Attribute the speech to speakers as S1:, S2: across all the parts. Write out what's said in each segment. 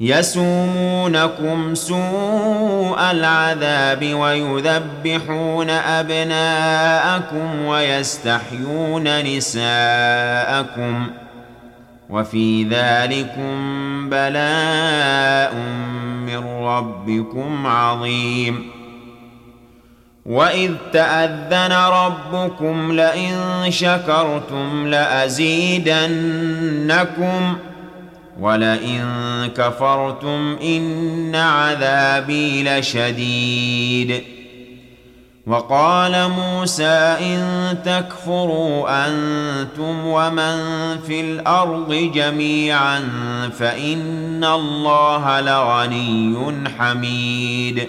S1: يسومونكم سوء العذاب ويذبحون أبناءكم ويستحيون نساءكم وفي ذلكم بلاء من ربكم عظيم وإذ تأذن ربكم لئن شكرتم لأزيدنكم ولئن كفرتم ان عذابي لشديد. وقال موسى ان تكفروا أنتم ومن في الأرض جميعا فان الله لغني حميد.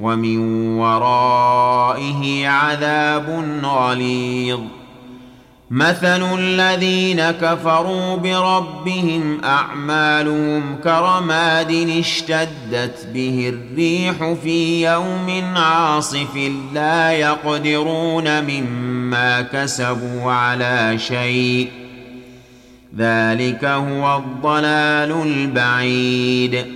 S1: ومن ورائه عذاب غليظ. مثل الذين كفروا بربهم أعمالهم كرماد اشتدت به الريح في يوم عاصف لا يقدرون مما كسبوا على شيء. ذلك هو الضلال البعيد.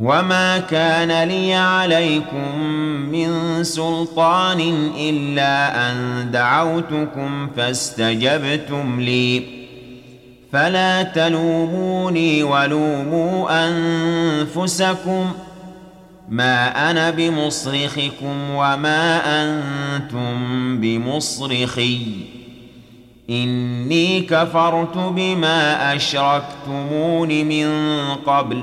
S1: وما كان لي عليكم من سلطان الا ان دعوتكم فاستجبتم لي. فلا تلوموني ولوموا انفسكم. ما أنا بمصرخكم وما أنتم بمصرخي. اني كفرت بما اشركتمون من قبل.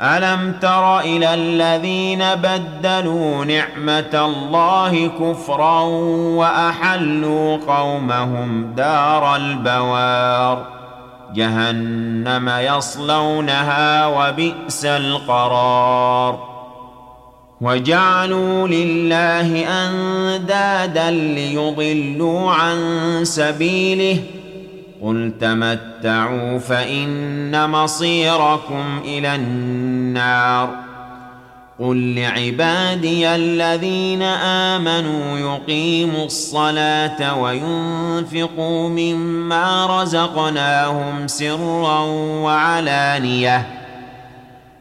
S1: ألم تر إلى الذين بدلوا نعمة الله كفرا وأحلوا قومهم دار البوار؟ جهنم يصلونها وبئس القرار. وجعلوا لله أندادا ليضلوا عن سبيله قل تمتعوا فان مصيركم إلى النار قل لعبادي الذين امنوا يقيموا الصلاه وينفقوا مما رزقناهم سرا وعلانيه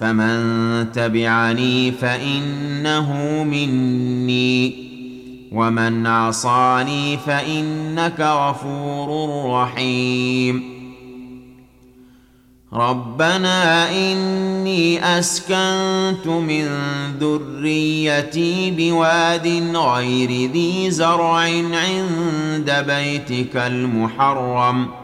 S1: فمن تبعني فإنه مني ومن عصاني فإنك غفور رحيم. ربنا إني أسكنت من ذريتي بواد غير ذي زرع عند بيتك المحرم.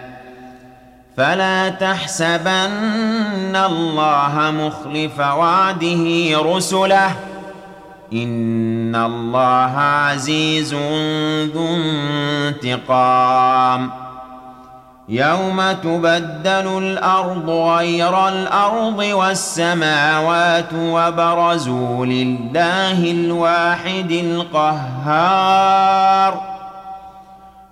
S1: فلا تحسبن الله مخلف وعده رسله. إن الله عزيز ذو انتقام. يوم تبدل الأرض غير الأرض والسماوات وبرزوا لله الواحد القهار.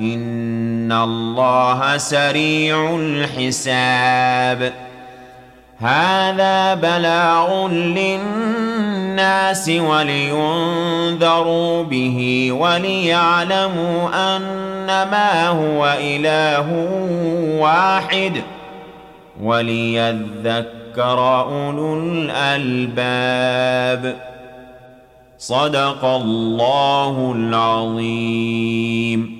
S1: ان الله سريع الحساب هذا بلاغ للناس ولينذروا به وليعلموا انما هو اله واحد وليذكر اولو الالباب صدق الله العظيم